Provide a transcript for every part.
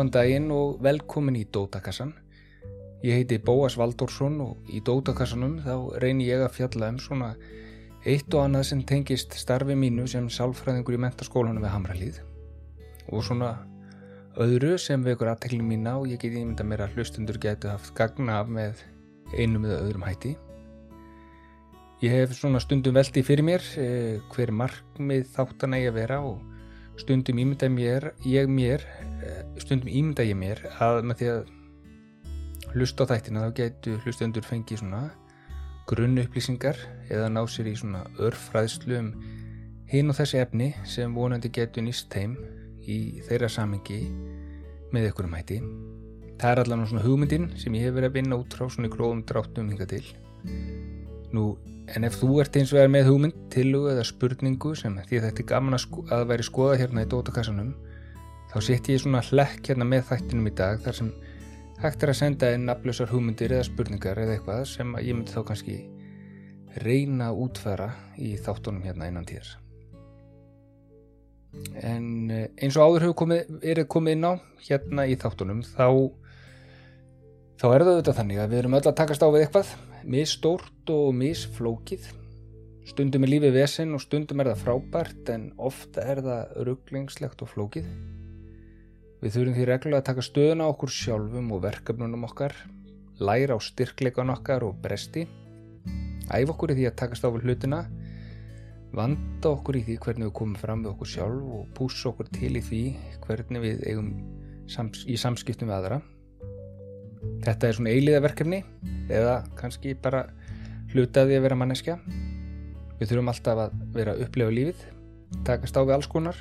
Góðan daginn og velkomin í Dótakassan. Ég heiti Bóas Valdórsson og í Dótakassanum þá reynir ég að fjalla um svona eitt og annað sem tengist starfi mínu sem sálfræðingur í mentaskólanum við Hamralíð og svona öðru sem við ykkur aðteklum mína og ég geti ímynda mér að hlustundur getur haft gagna af með einum eða öðrum hætti. Ég hef svona stundum veldi fyrir mér eh, hver markmið þáttan að ég vera og stundum ímynda mér, ég mér, eh, stundum ímynda ég mér að með því að hlusta á þættina þá getur hlustundur fengið svona grunn upplýsingar eða ná sér í svona örfræðslu um hinn og þessi efni sem vonandi getur nýst heim í þeirra samengi með ykkur um hætti. Það er allavega svona hugmyndin sem ég hef verið að vinna út frá svona gróðum dráttum hinga til. Nú, en ef þú ert eins og er með hugmynd, tilugu eða spurningu sem því þetta er gaman að, sko að væri skoða hérna í dótakassanum, þá seti ég svona hlekk hérna með þættinum í dag þar sem hægt er að senda inn nafnlausar hugmyndir eða spurningar eða eitthvað sem ég myndi þá kannski reyna að útfæra í þáttunum hérna innan tíðar. En eins og áður hefur komið, er komið inn á hérna í þáttunum þá, þá er það auðvitað þannig að við erum öll að takast á við eitthvað misstórt og missflókið stundum er lífið vesen og stundum er það frábært en ofta er það rugglingslegt og flókið. Við þurfum því reglulega að taka stöðuna á okkur sjálfum og verkefnunum okkar læra á styrkleikan okkar og bresti æfa okkur í því að takast á við hlutina vanda okkur í því hvernig við komum fram við okkur sjálf og púsa okkur til í því hvernig við eigum í samskiptum við aðra Þetta er svona eiliða verkefni eða kannski bara hlutaði að vera manneskja. Við þurfum alltaf að vera að upplefa lífið, takast á við alls konar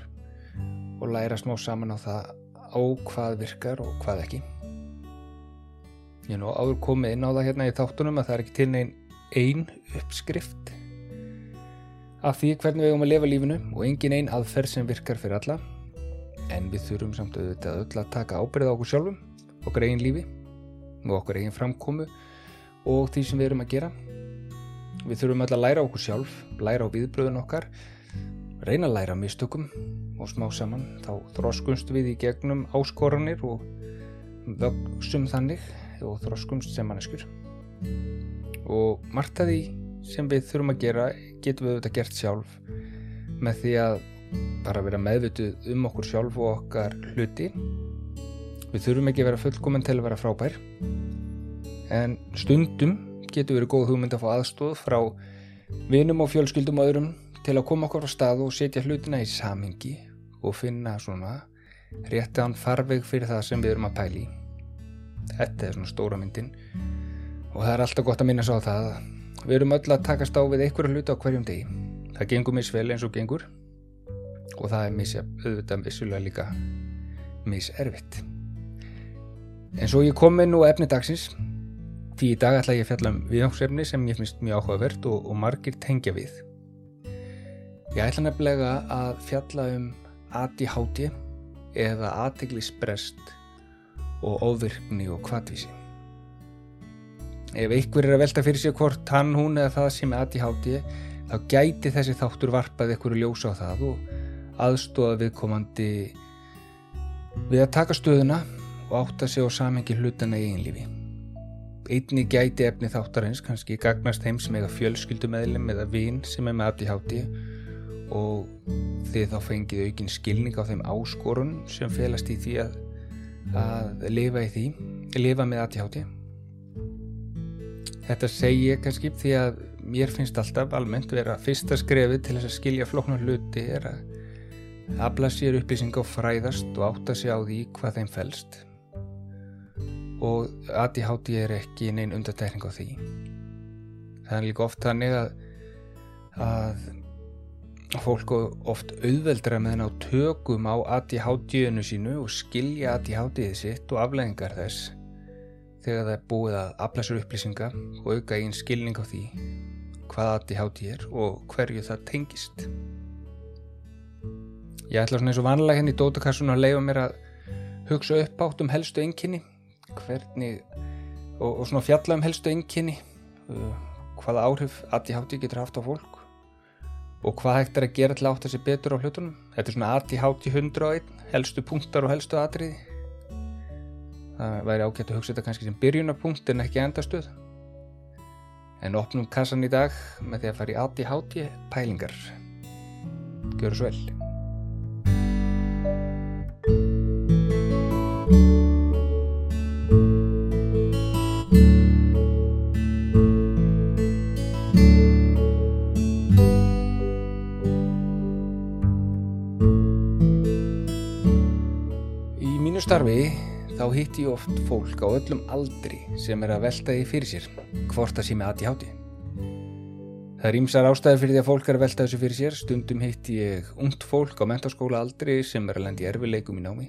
og læra smá saman á það á hvað virkar og hvað ekki. Ég er nú áður komið inn á það hérna í þáttunum að það er ekki til neginn einn uppskrift af því hvernig við eigum að lifa lífinu og engin einn aðferð sem virkar fyrir alla en við þurfum samt auðvitað öll að taka ábyrð á okkur sjálfum okkur eigin lífi og okkur eigin framkomu og því sem við erum að gera. Við þurfum öll að læra okkur sjálf, læra á viðbröðun okkar, reyna að læra mistökum og smá saman þá þróskumst við í gegnum áskoranir og vöksum þannig og þróskumst sem manneskur. Og margt að því sem við þurfum að gera getum við auðvitað gert sjálf með því að bara vera meðvituð um okkur sjálf og okkar hluti Við þurfum ekki að vera fullkominn til að vera frábær en stundum getur verið góð hugmynd að fá aðstóð frá vinum og fjölskyldum og öðrum til að koma okkur á stað og setja hlutina í samingi og finna svona réttan farveg fyrir það sem við erum að pæli. Þetta er svona stóra myndin og það er alltaf gott að minna svo á það að við erum öll að takast á við einhverju hluti á hverjum degi. Það gengur misvel eins og gengur og það er misja auðvitað vissulega líka miservitt. En svo ég kom inn á efni dagsins því í dag ætla ég að fjalla um viðnámsefni sem ég finnst mjög áhugavert og, og margir tengja við. Ég ætla nefnilega að fjalla um ADHD eða aðteglisbrest og óvirkni og kvartvísi. Ef einhver er að velta fyrir sig hvort hann, hún eða það sem er ADHD þá gæti þessi þáttur varpað einhverju ljósa á það og aðstóða viðkomandi við að taka stöðuna og átta sig á samengi hlutana í einlífi. Einni gæti efni þáttarins kannski gagnast heim sem eiga fjölskyldumæðlum eða vinn sem er með ADHD og þið þá fengið aukinn skilning á þeim áskorun sem felast í því að, að lifa í því, lifa með ADHD. Þetta segi ég kannski því að mér finnst alltaf almennt vera fyrsta skrefið til þess að skilja floknum hluti er að afla sér upplýsing á fræðast og átta sig á því hvað þeim fælst og ADHD er ekki neinn undatækning á því. Það er líka oft þannig að að fólk oft auðveldra með henn á tökum á ADHD-unu sínu og skilja ADHD-ið sitt og afleggingar þess þegar það er búið að aflæsur upplýsinga og auka einn skilning á því hvað ADHD er og hverju það tengist. Ég ætla svona eins og vanlega henni hérna í dótakassun að leifa mér að hugsa upp átt um helstu enginni hvernig og, og svona fjalla um helstu enginni uh, hvaða áhrif ADHD getur haft á fólk og hvað hægt er að gera til að átta sér betur á hlutunum. Þetta er svona ADHD 101 helstu punktar og helstu atriði. Það væri ágætt að hugsa þetta kannski sem byrjunarpunkt en ekki endastöð. En opnum kassan í dag með því að fara í ADHD pælingar. Gjör svo vel starfi þá hitti ég oft fólk á öllum aldri sem er að velta því fyrir sér hvort það sé með ADHD. Það er ímsar ástæði fyrir því að fólk er að velta þessu fyrir sér. Stundum hitti ég ungt fólk á mentaskóla aldri sem er að lendi erfileikum í námi.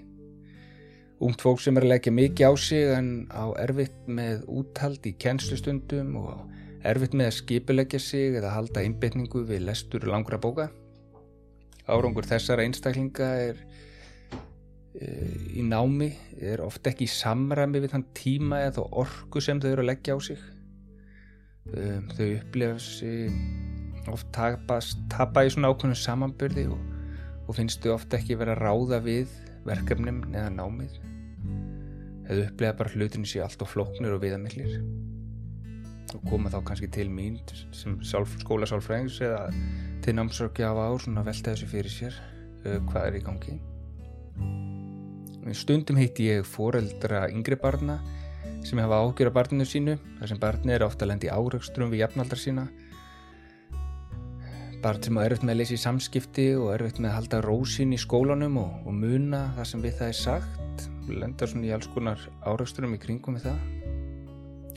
Ungt fólk sem er að leggja mikið á sig en á erfitt með úthald í kennslustundum og erfitt með að skipilegja sig eða halda einbytningu við lestur langra bóka. Árangur þessara einstaklinga er í námi er ofta ekki í samræmi við þann tíma eða orku sem þau eru að leggja á sig. Um, þau upplifa sig oft tapast, tapa í svona ákveðnum samanbyrði og, og finnst þau ofta ekki vera að ráða við verkefnum eða námið. Þau upplifa bara hlutinu sér allt og flóknir og viðamillir og koma þá kannski til mín sem skóla sálfræðings eða til námsörkja af ár svona velta þessu fyrir sér uh, hvað er í gangi Stundum heiti ég foreldra yngri barna sem hafa ágjör af barninu sínu þar sem barni er ofta lendi áraugstrum við jafnaldar sína. Barn sem er erfitt með að leysa í samskipti og erfitt með að halda rósin í skólanum og, og muna það sem við það er sagt lendar svona í alls konar áraugstrum í kringum við það.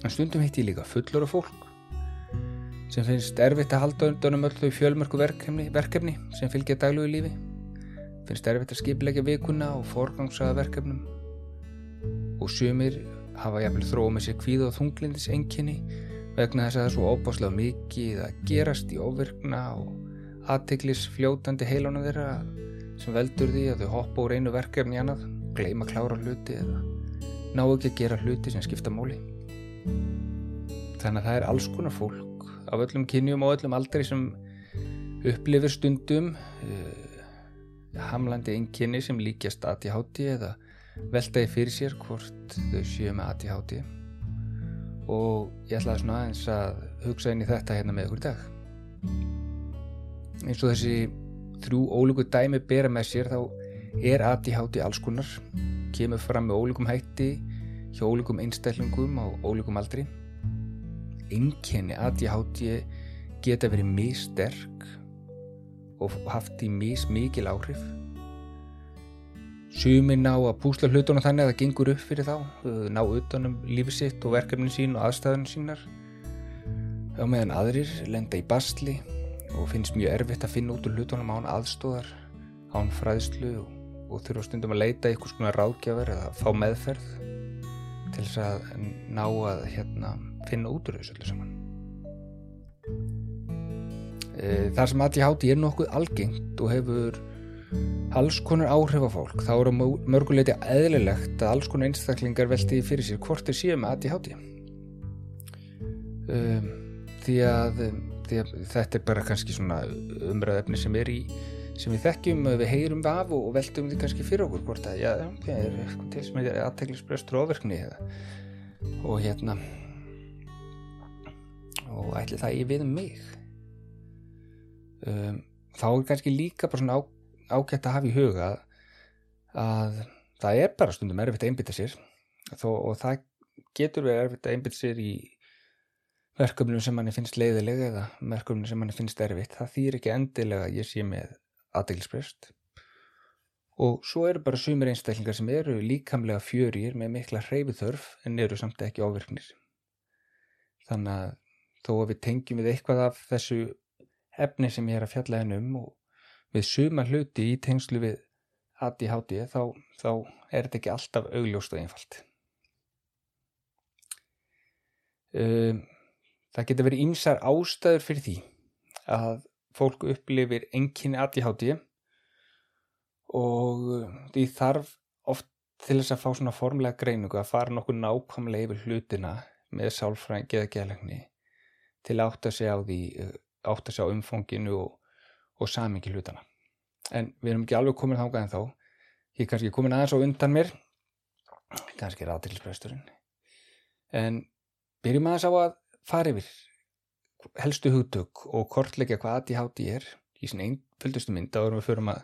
En stundum heiti ég líka fullur af fólk sem finnst erfitt að halda undanum öll þau fjölmörku verkefni, verkefni sem fylgja daglugu lífi finnst erfitt að skipleggja vikuna og forgangsaða verkefnum. Og sumir hafa jafnvel þróið með sér kvíð og þunglindis enginni vegna þess að það er svo óbáslega mikið að gerast í ofirkna og aðteglis fljótandi heilunum þeirra sem veldur því að þau hoppa úr einu verkefni í annað, gleima klára hluti eða ná ekki að gera hluti sem skipta móli þannig að það er alls konar fólk af öllum kynjum og öllum aldrei sem upplifir stundum uh, hamlandi einnkynni sem líkjast ADHD eða veltaði fyrir sér hvort þau séu með ADHD og ég ætlaði svona aðeins að hugsa inn í þetta hérna með okkur dag. Eins og þessi þrjú ólíku dæmi bera með sér þá er ADHD alls konar. Kemur fram með ólíkum hætti hjá ólíkum einstællingum á ólíkum aldri. Einnkynni ADHD geta verið mjög sterk og haft í mís mikil áhrif Sumir ná að púsla hlutunum þannig að það gengur upp fyrir þá, ná utanum lífið sitt og verkefnin sín og aðstæðunum sínar. Á meðan aðrir lenda í basli og finnst mjög erfitt að finna út úr hlutunum án aðstóðar, án fræðslu og, og þurfa stundum að leita einhvers konar ráðgjafar eða fá meðferð til þess að ná að hérna, finna út úr þessu öllu saman. E, þar sem ADHD er nokkuð algengt og hefur alls konar áhrif á fólk þá eru mörguleiti eðlilegt að alls konar einstaklingar velti fyrir sér hvort þeir séu með ADHD um, því, að, því að þetta er bara kannski svona umræðefni sem er í sem við þekkjum, við heyrum af og veltum því kannski fyrir okkur hvort að já, það er eitthvað til sem er aðteglisbrestur ofirkni og hérna og ætli það ég við mig um, þá er kannski líka bara svona á ágætt að hafa í huga að það er bara stundum erfitt að einbytta sér. Þó, og það getur verið erfitt að einbytta sér í verkefnum sem manni finnst leiðilega eða verkefnum sem manni finnst erfitt. Það þýr ekki endilega að ég sé með aðdeglisprest og svo eru bara sumir einstaklingar sem eru líkamlega fjörir með mikla hreyfiþörf en eru samt ekki ávirknir þannig að þó að við tengjum við eitthvað af þessu efni sem ég er að fjalla hennum og við suma hluti í tengslu við ADHD þá, þá er þetta ekki alltaf augljóst og einfalt. Um, það getur verið ímsar ástæður fyrir því að fólk upplifir enginni ADHD og því þarf oft til þess að fá svona formlega greiningu að fara nokkuð nákvæmlega yfir hlutina með sálfræðingi eða geðlegni til að átta sig á því átta sig á umfónginu og og samingi hlutana. En við erum ekki alveg komin þángað en þá. Ég er kannski komin aðeins á undan mér kannski er aðtilspresturinn en byrjum aðeins á að fara yfir helstu hugtök og kortleika hvað ADHD er í svona einföldustu mynd erum við fyrir að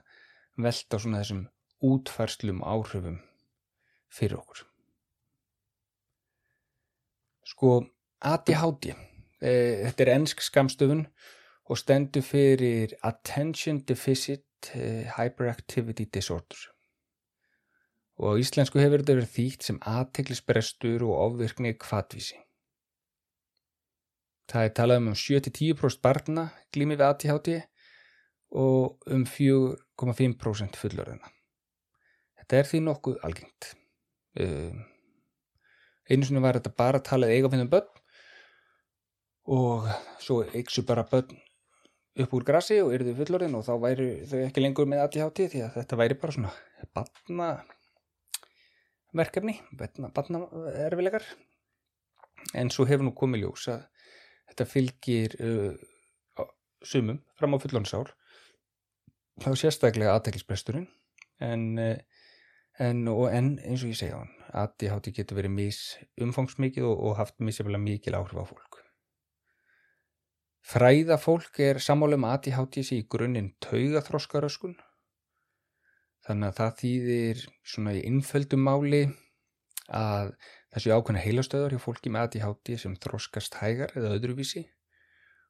velta svona þessum útfærslum áhrifum fyrir okkur sko ADHD e, þetta er ennsk skamstöfun og stendur fyrir Attention Deficit e, Hyperactivity Disorder og á íslensku hefur þetta verið þýtt sem aðteglisbrestur og ofvirkni kvatvísi. Það er talað um um 7-10% barna glými við ADHD og um 4,5% fullorðina. Þetta er því nokkuð algengt. Um, einu sinni var þetta bara talað eigafinnum börn og svo eiksu bara börn upp úr grassi og eruðu fullorðin og þá væri þau ekki lengur með ADHD því að þetta væri bara svona barna verkefni, batna erfilegar en svo hefur nú komið ljós að þetta fylgir uh, sumum fram á fullonsár þá sérstaklega aðtækilspresturinn en, uh, en, en eins og ég segja hann ADHD getur verið mis umfangsmikið og, og haft misjaflega mikil áhrif á fólk fræða fólk er sammálum ADHD sé í grunninn taugaþróskaröskun Þannig að það þýðir svona í innföldum máli að þessi ákveðna heilastöðar hjá fólki með ADHD sem þróskast hægar eða öðruvísi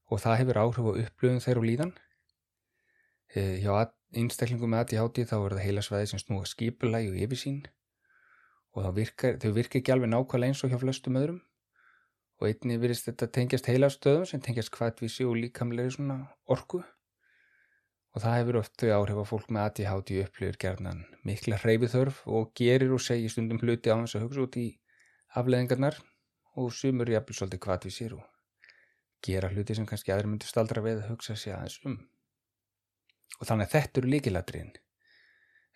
og það hefur áhrif á upplöfum þeirra og líðan. E, hjá einstaklingum með ADHD þá er það heilasvæði sem snúa skipulæg og yfirsín og virkar, þau virkar ekki alveg nákvæmlega eins og hjá flestum öðrum og einni virðist þetta tengjast heilastöðum sem tengjast hvaðvísi og líkamlega svona orku og það hefur oft þau áhrif að fólk með ADHD upplifir gerðnan mikla hreyfithörf og gerir og segir stundum hluti á þess að hugsa út í afleðingarnar og sumur jafnvel svolítið sér og gera hluti sem kannski aðri myndir staldra við að hugsa sér aðeins um. Og þannig að þetta eru líkiladriðin.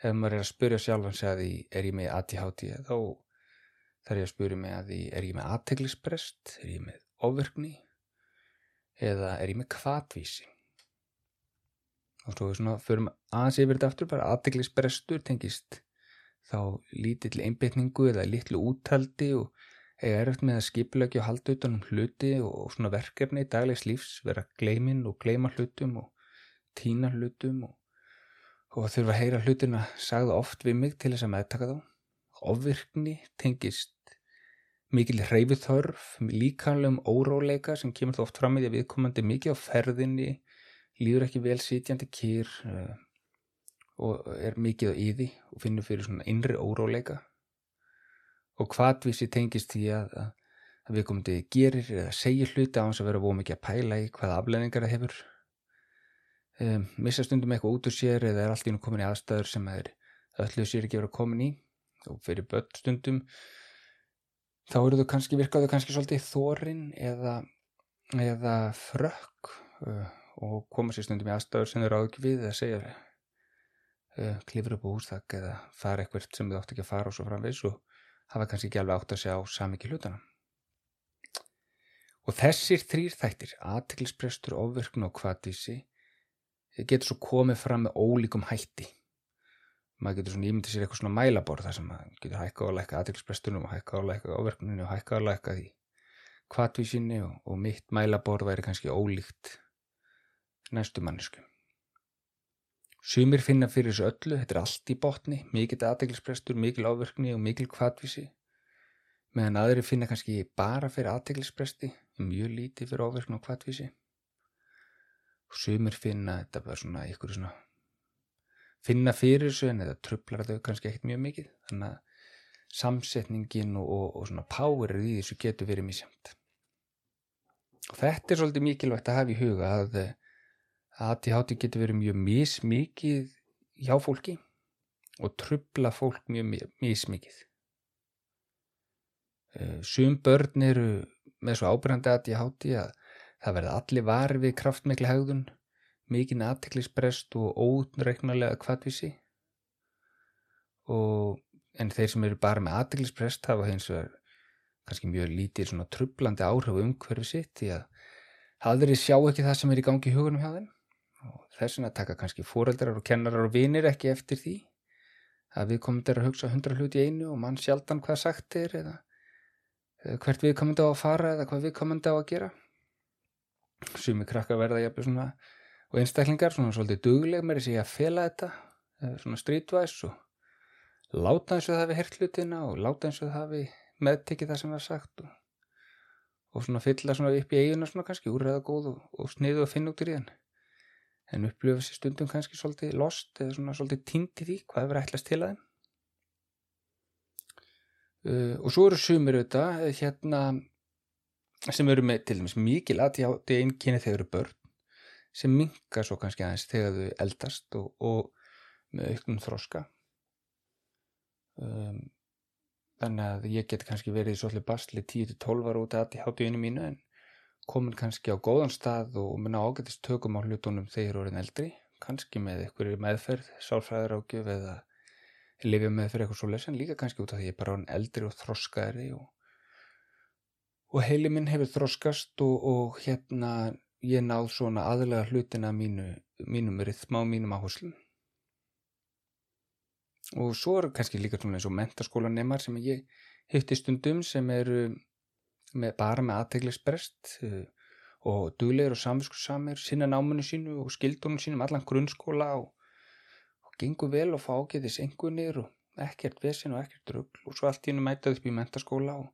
Ef maður er að spyrja sjálfan sig að því er ég með ADHD þá þarf ég að spyrja mig að því er ég með aðteglisbrest, er ég með ofverkni eða er ég með kvatvísi og svo svona förum aðeins yfir þetta aftur bara aðteglisbrestur tengist þá lítill einbytningu eða litlu úttaldi og eiga erfitt með að skipilagi og halda utanum hluti og svona verkefni í daglegs lífs vera gleimin og gleima hlutum og tína hlutum og, og þurfa að heyra hlutina sagða oft við mig til þess að meðtaka þá ofvirkni tengist mikil hreyfithörf líkanlegum óróleika sem kemur þá oft fram í því að viðkomandi mikið á ferðinni líður ekki vel sitjandi kýr uh, eh, og er mikið á íði og finnur fyrir svona innri óróleika. Og hvaðvísi tengist því að, að við komum til gerir eða segir hluti á hans að vera búið mikið að pæla í hvaða afleðingar það hefur. Um, missa stundum eitthvað út úr sér eða er allt í nú komin í aðstæður sem er öllu sér ekki verið að komin í og fyrir börn stundum þá eru þau kannski virkaðu kannski svolítið þórin eða, eða frökk uh, og koma sér stundum í aðstæður sem þau ráð ekki við eða segja uh, klifur upp á hústak eða fara eitthvað sem þau átt ekki að fara og svo framvegs og hafa kannski ekki alveg átt að segja á samiki hlutana og þessir þrýr þættir aðtiklisprestur, ofverknu og kvatísi getur svo komið fram með ólíkum hætti maður getur svona ímyndið sér eitthvað svona mælaborð þar sem maður getur hækka á lækka aðtiklisprestunum og hækka á lækka ofverknunni og hækka á lækka því kvatísinni og, og mitt mælaborð væri kannski ólíkt næstu mannesku. Sumir finna fyrir þessu öllu, þetta er allt í botni, mikill aðteglisprestur, mikil áverkni og mikil kvatvísi, meðan aðri finna kannski bara fyrir aðteglispresti, mjög lítið fyrir áverkni og kvatvísi. Sumir finna þetta bara svona ykkur svona, finna fyrir þessu en þetta trublar þau kannski ekkert mjög mikið, þannig að samsetningin og, og, og svona powerið í þessu getur verið mísjönd. Og þetta er svolítið mikilvægt að hafa í huga að ADHD getur verið mjög mismikið hjá fólki og trubla fólk mjög mismikið. Eh, sum börn eru með svo ábyrgandi ADHD að það verða allir varfið kraftmikli haugðun, mikinn aðteklisbrest og óreiknulega kvartvísi og en þeir sem eru bara með aðteklisbrest hafa hins vegar kannski mjög lítið svona trublandi áhrif um hverfi sitt því að aðri sjá ekki það sem er í gangi í hugunum hjá þeim. Og þess vegna taka kannski fóreldrar og kennarar og vinir ekki eftir því að við komum til að hugsa hundra hluti í einu og mann sjaldan hvað sagt er eða, hvert við komum til að fara eða hvað við komum til að gera. Sumi krakka verða jafnir svona og einstaklingar svona svolítið dugleg með þess að fela þetta svona streetwise og láta eins og það við hert hlutina og láta eins og það við meðtekið það sem var sagt og, og svona fylla svona upp í eiguna svona kannski úrreða góð og, og sniðu og finna út í þann en upplifa sér stundum kannski svolítið lost eða svona svolítið tínt í því hvað hefur ætlast til að þeim. Uh, og svo eru sumir auðvitað hérna sem eru með til dæmis mikil aðtíð einnkyni þegar eru börn sem minka svo kannski aðeins þegar þau eldast og, og með auknum þroska. Um, þannig að ég get kannski verið í svolítið basli 10-12 ára út af aðtíð mínu en komin kannski á góðan stað og minna ágætist tökum á hlutunum þegar orðin eldri, kannski með einhverju meðferð, sálfræðar ágjöf eða lifja meðferð eitthvað svo lesin, líka kannski út af því ég er bara orðin eldri og þroskaðri og, og heili minn hefur þroskast og, og hérna ég náð svona aðlega hlutina mínu, mínum rithma og mínum áherslum. Og svo er kannski líka svona eins og mentaskólanemar sem ég hitti stundum sem eru með, bara með aðteglisbrest uh, og duglegur og samviskussamir sinna námanu sínu og skildunum sínum allan grunnskóla og, og gengur vel og fá ágæðis engunir og ekkert vesin og ekkert rugg og svo allt í hennu mætað upp í mentaskóla og,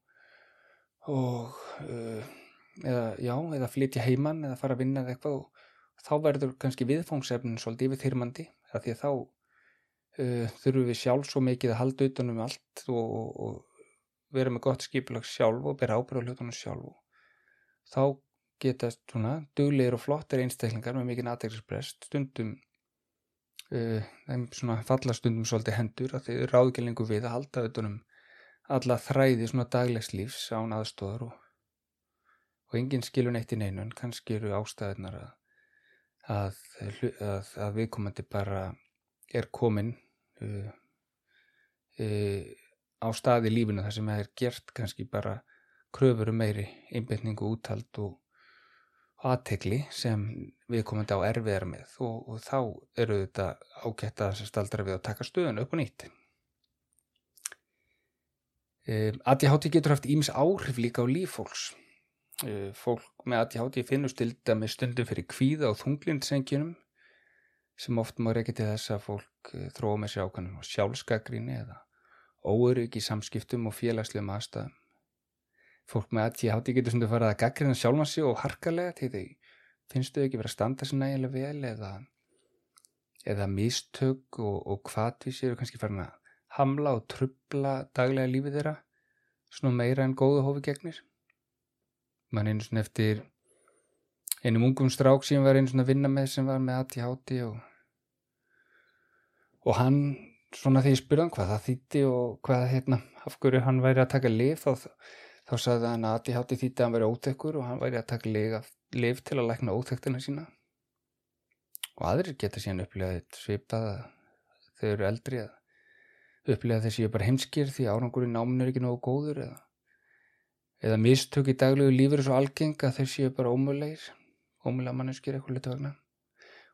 og uh, eða, já, eða flytja heimann eða fara að vinna eða eitthvað og þá verður kannski viðfóngsefnin svolítið yfirþyrmandi því að þá uh, þurfum við sjálf svo mikið að halda utanum allt og, og vera með gott skipilag sjálf og bera ábyrð á hlutunum sjálf og þá getast svona duglegir og flottir einstaklingar með mikinn aðeinsprest stundum uh, þeim svona falla stundum svolítið hendur að þeir ráðgjölingu við að halda auðvunum alla þræði svona daglegs lífs án aðstóðar og, og enginn skilun eitt í neinu en kannski eru ástæðunar að, að, að, að viðkomandi bara er komin uh, uh, á staði lífinu þar sem það er gert kannski bara kröfur um meiri einbindningu úthald og aðtegli sem við komum þetta á erfiðar með og, og þá eru þetta ágætt að staldra við að taka stöðun upp og nýtt. Um, ADHD getur haft ímis áhrif líka á líffólks. Um, fólk með ADHD finnur stilda með stundum fyrir kvíða og þunglindsengjunum sem oft má reykja til þess að fólk uh, þróa með sér ákvæmum á sjálfskagrinni eða óörygg í samskiptum og félagslegum aðstæðum. Fólk með ADHD getur þú farið að gaggrina sjálfan sig og harkalega til því finnstu ekki verið að standa sér nægilega vel eða, eða mistök og, og hvatvísi eru kannski farin að hamla og trubla daglega lífið þeirra svona meira en góðu hófi gegnir. Man einu svona eftir einum ungum strák sem var einu svona vinna með sem var með ADHD og, og hann svona því ég spurði hann hvað það þýtti og hvað hérna, af hverju hann væri að taka lif þá, þá sagði hann að ADHD þýtti að hann væri óþekkur og hann væri að taka lif til að lækna óþektina sína. Og aðrir geta síðan upplegað svipað að þau eru eldri að upplega þessi er bara heimskir því árangurinn náminn er ekki nógu góður eða, eða mistök í daglegu lífur svo algeng að þau séu bara ómulegir ómulega manneskir eitthvað litur vegna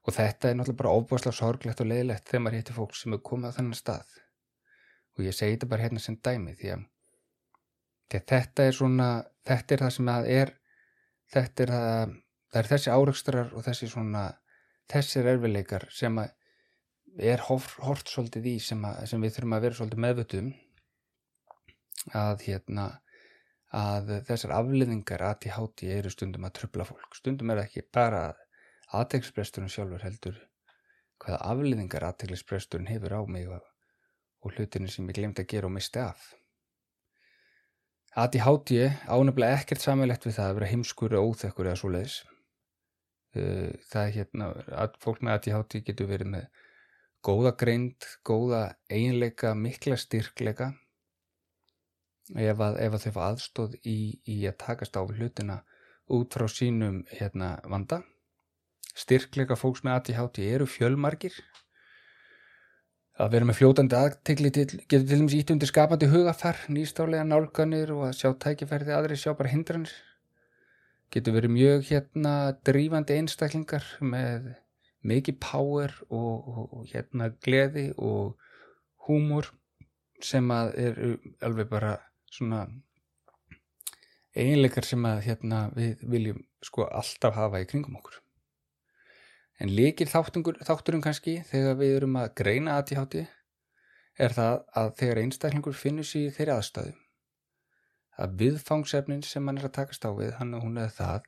Og þetta er náttúrulega bara ofbúrslega sorglegt og leiðilegt þegar maður hittir fólk sem er komið á þennan stað. Og ég segi þetta bara hérna sem dæmi því að, því að þetta er svona, þetta er það sem að er, þetta er það, það er þessi áraugstrar og þessi svona, þessir erfileikar sem að er hort svolítið í sem, að, sem við þurfum að vera svolítið meðvöldum að hérna, að þessar afliðingar háti eru stundum að tröfla fólk. Stundum er ekki bara að aðteglisbresturinn sjálfur heldur hvaða afliðingar aðteglisbresturinn hefur á mig og, og hlutinu sem ég glemt að gera og misti af. ADHD ánefnilega ekkert samilegt við það að vera heimskur og óþekkur eða svo leiðis. Uh, það er hérna, að fólk með ADHD getur verið með góða greind, góða einleika, mikla styrkleika ef að, ef að þau fá aðstóð í, í að takast á hlutina út frá sínum hérna, vanda. Styrkleika fólks með ADHD eru fjölmargir. Að vera með fljótandi aðtegli getur til dæmis ítt undir skapandi hugafar nýstálega nálganir og að sjá tækifærði aðri sjá bara hindranir. Getur verið mjög hérna drífandi einstaklingar með mikið power og, og, og hérna gleði og húmor sem að eru alveg bara svona eiginleikar sem að hérna við viljum sko alltaf hafa í kringum okkur. En líkir þátturum kannski þegar við erum að greina ADHD er það að þegar einstaklingur finnur sér í þeirri aðstæðum að viðfangsefnin sem hann er að takast á við hann og hún er það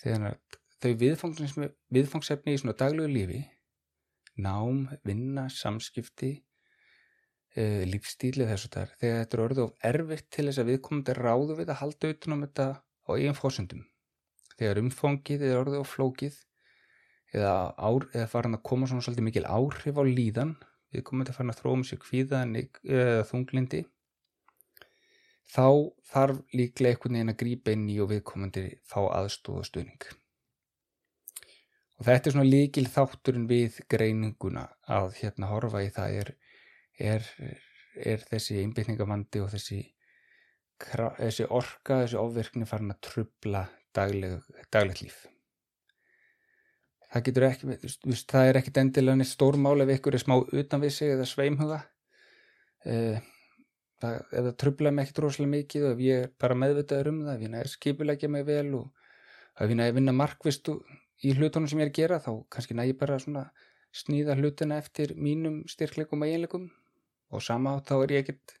þegar þau viðfangsefni, í svona daglegu lífi nám, vinna, samskipti uh, lífstíli þessu þar þegar þetta er orðið of erfitt til þess að viðkomandi ráðu við að halda utanum þetta á eigin fósundum þegar umfóngið er orðið of flókið eða, eða farin að koma svona svolítið mikil áhrif á líðan viðkomandi farin að þróa um sig kvíðan eða þunglindi þá þarf líklega einhvern veginn að grípa inn í og viðkomandi fá aðstóð og stuðning. Og þetta er svona líkil þátturinn við greininguna að hérna horfa í það er, er, er þessi einbytningamandi og þessi, þessi orka, þessi ofverkni farin að trubla dagleg, daglegt líf. Það getur ekki, það er ekkit endilega neitt stórmál ef ykkur er smá utan við sig eða sveimhuga. Uh, það, það trubla mig ekkert rosalega mikið og ef ég er bara meðvitaður um það ef ég næri skipulegja mig vel og ef ég næri vinna markvist í hlutunum sem ég er að gera þá kannski næri ég bara svona snýða hlutina eftir mínum styrklegum og eiginlegum og sama þá er ég ekkert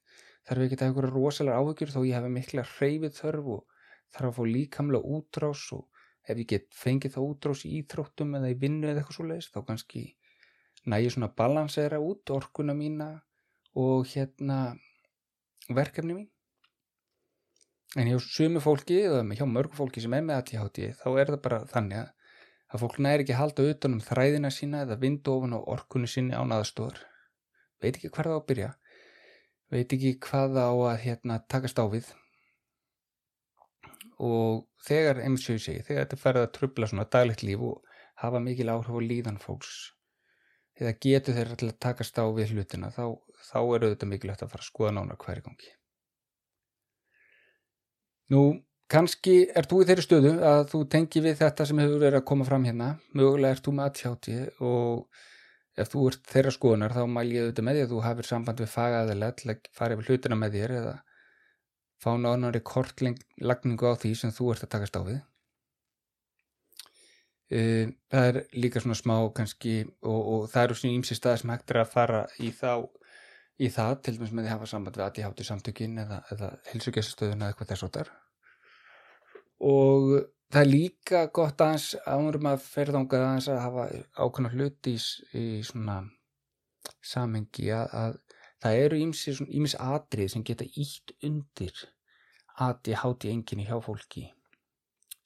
þarf ekki að hafa eitthvað rosalega áhugjur þó ég hefa mikla hreyfið þörf og þarf að fá líkamlega útrás og ef ég get fengið það útrás í íþróttum eða í vinnu eða eitthvað svo leiðist þá kannski næri svona balansera út orkuna mína og hérna verkefni mín. En hjá sumi fólki eða hjá mörgu fólki sem er með ADHD þá er það bara þannig að, að fólk næri ekki að halda utanum þræðina sína eða vindu ofan á orkunni síni án aðstóður veit ekki hvað það á að byrja. Veit ekki hvað það á að hérna, takast á við. Og þegar og ég segi, þegar þetta ferða að trubla svona daglegt líf og hafa mikil áhrif á líðan fólks eða getur þeirra til að takast á við hlutina þá þá er auðvitað mikilvægt að fara að skoða nána hverju gangi. Nú, kannski er þú í þeirri stöðu að þú tengi við þetta sem hefur verið að koma fram hérna, mögulega er þú með aðtjáti og ef þú ert þeirra skoðunar þá mæl ég auðvitað með því að þú hafið samband við fagaðilega til að fara yfir hlutina með þér eða fá nánari kortlagningu á því sem þú ert að takast á við. Eh, það er líka svona smá kannski og, og það eru svona ímsi stað sem hægt er að fara í þá í það, til dæmis með því að hafa samband við ADHD samtökin eða, eða hilsugjastastöðun eða eitthvað þess og þar og það er líka gott aðeins ánum að ferðanga aðeins að hafa ákvæmlega hluti í, í svona samengi að, að það eru ímis atrið sem geta ítt undir ADHD enginni hjá fólki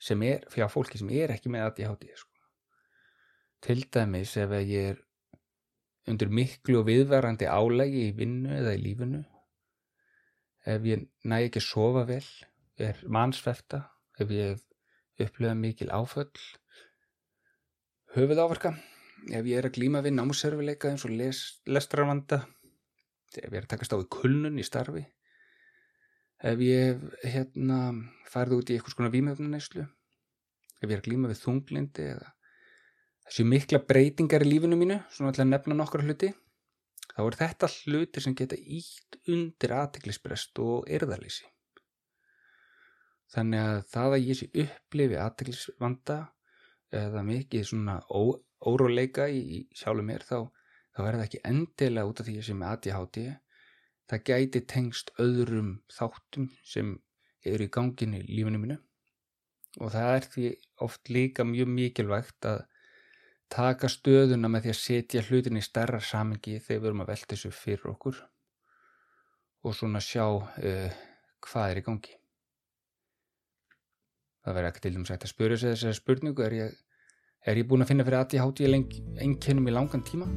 sem er, hjá fólki sem er ekki með ADHD sko. til dæmis ef ég er undir miklu og viðvarandi álægi í vinnu eða í lífinu ef ég næ ekki að sofa vel er mannsvefta ef ég upplöða mikil áföll höfuð áverka ef ég er að glíma við námsörfileika eins og les, lestrarvanda ef ég er að takast á í kulnun í starfi ef ég hérna farið út í eitthvað svona výmöfnuneyslu ef ég er að glíma við þunglindi eða þessi mikla breytingar í lífinu mínu, svona alltaf nefna nokkra hluti, þá er þetta hluti sem geta ítt undir aðteglisbrest og erðalýsi. Þannig að það að ég sé upplifi aðteglisvanda eða mikið svona óróleika í, sjálfu mér þá, þá er það ekki endilega út af því sem ADHD það gæti tengst öðrum þáttum sem eru í ganginu í lífinu mínu og það er því oft líka mjög mikilvægt að taka stöðuna með því að setja hlutin í starra samengi þegar við erum að velta þessu fyrir okkur og svona sjá uh, hvað er í gangi. Það verður ekki til dæmis að spyrja sig þessari spurningu, er ég, er ég búin að finna fyrir ég háti einkennum í langan tíma?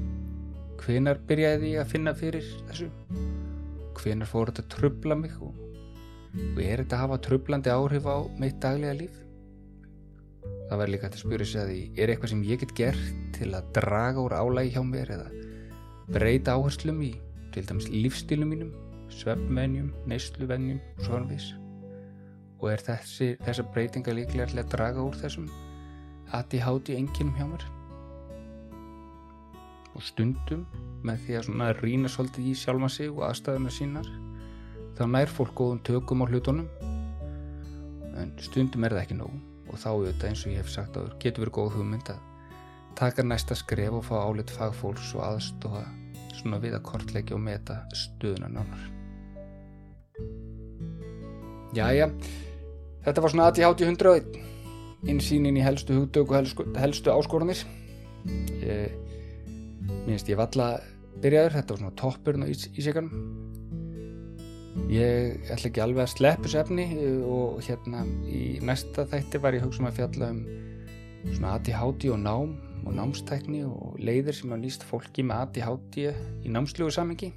Hvenar byrjaði ég að finna fyrir þessu? Hvenar fór þetta að trubla mig og, og er þetta að hafa trublandi áhrif á meitt daglega líf? Það verður líka að spyrja sig að því er eitthvað sem ég get gert til að draga úr álægi hjá mér eða breyta áherslum í til dæmis lífstílum mínum, svefnvenjum, neysluvenjum og svona viss. Og er þessi, þessa breytinga líklega að draga úr þessum ADHD enginum hjá mér? og stundum með því að rýna svolítið í sjálfa sig og aðstæðuna sínar þá nær fólk góðum tökum á hlutunum. En stundum er það ekki nóg. Og þá auðvitað eins og ég hef sagt áður getur verið góð hugmynd að taka næsta skref og fá álit fagfólks og aðstofa svona við að kortleggja og meta stöðuna nánar. Jæja þetta var svona ADHD 101 insýnin í helstu hugdöku og helstu, helstu áskorunir minnst ég valla byrjaður, þetta var svona toppurinn á ísíkanum ég ætla ekki alveg að sleppu þessu efni og hérna í næsta þætti var ég hugsa um að fjalla um svona ADHD og nám og námstækni og leiðir sem hafa nýst fólki með ADHD í námslugu samengi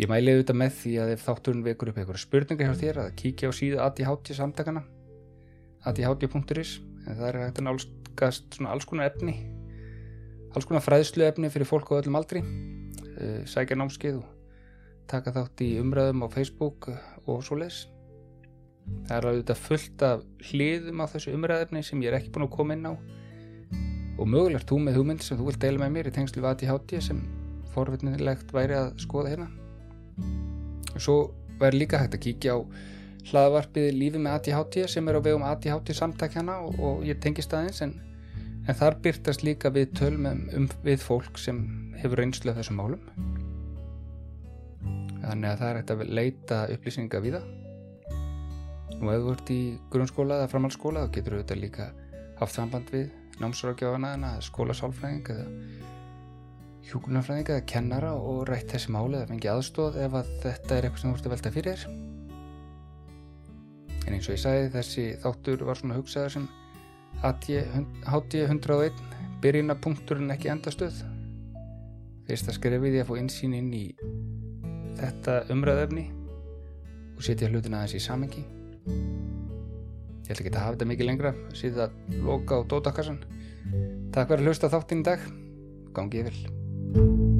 ég mæli auðvitað með því að ef þátturinn vekur upp einhverja spurningar hjá þér að kíkja á síðu ADHD samtakana adhd.is en það er hægt að nálskast svona alls konar efni alls konar fræðslu efni fyrir fólk á öllum aldri. Eh, sækja námskeið og taka þátt í umræðum á Facebook og svo les það er auðvitað fullt af hliðum á þessu umræðefni sem ég er ekki búin að koma inn á. Og mögulegt þú með hugmynd sem þú vilt deila með mér í tengslu ADHD sem forvittnilegt væri að skoða hérna svo væri líka hægt að kíkja á hlaðvarpið lífi með ADHD sem er á vegum ADHD samtakjana og, og ég tengist aðeins en, en þar byrtast líka við tölum um, við fólk sem hefur reynslu af þessum málum. Þannig að það er hægt að leita upplýsinga við það og ef þú ert í grunnskóla eða framhaldsskóla þá getur þú þetta líka haft samband við námsrákjáðana eða skólasálfræðing eða hjúkunarfræðing eða kennara og rætt þessi máli eða fengi aðstóð ef að þetta er eitthvað sem þú ert að velta fyrir en eins og ég sagði þessi þáttur var svona hugsaður sem HT 101 byrjinapunkturinn ekki endastöð. Fyrsta skrefið ég að fá insýn inn í þetta umræðöfni og setja hlutina aðeins í samengi ég ætla ekki að hafa þetta mikið lengra setja loka á dótakassan Takk fyrir að hlusta þáttinn í dag. Gangið vel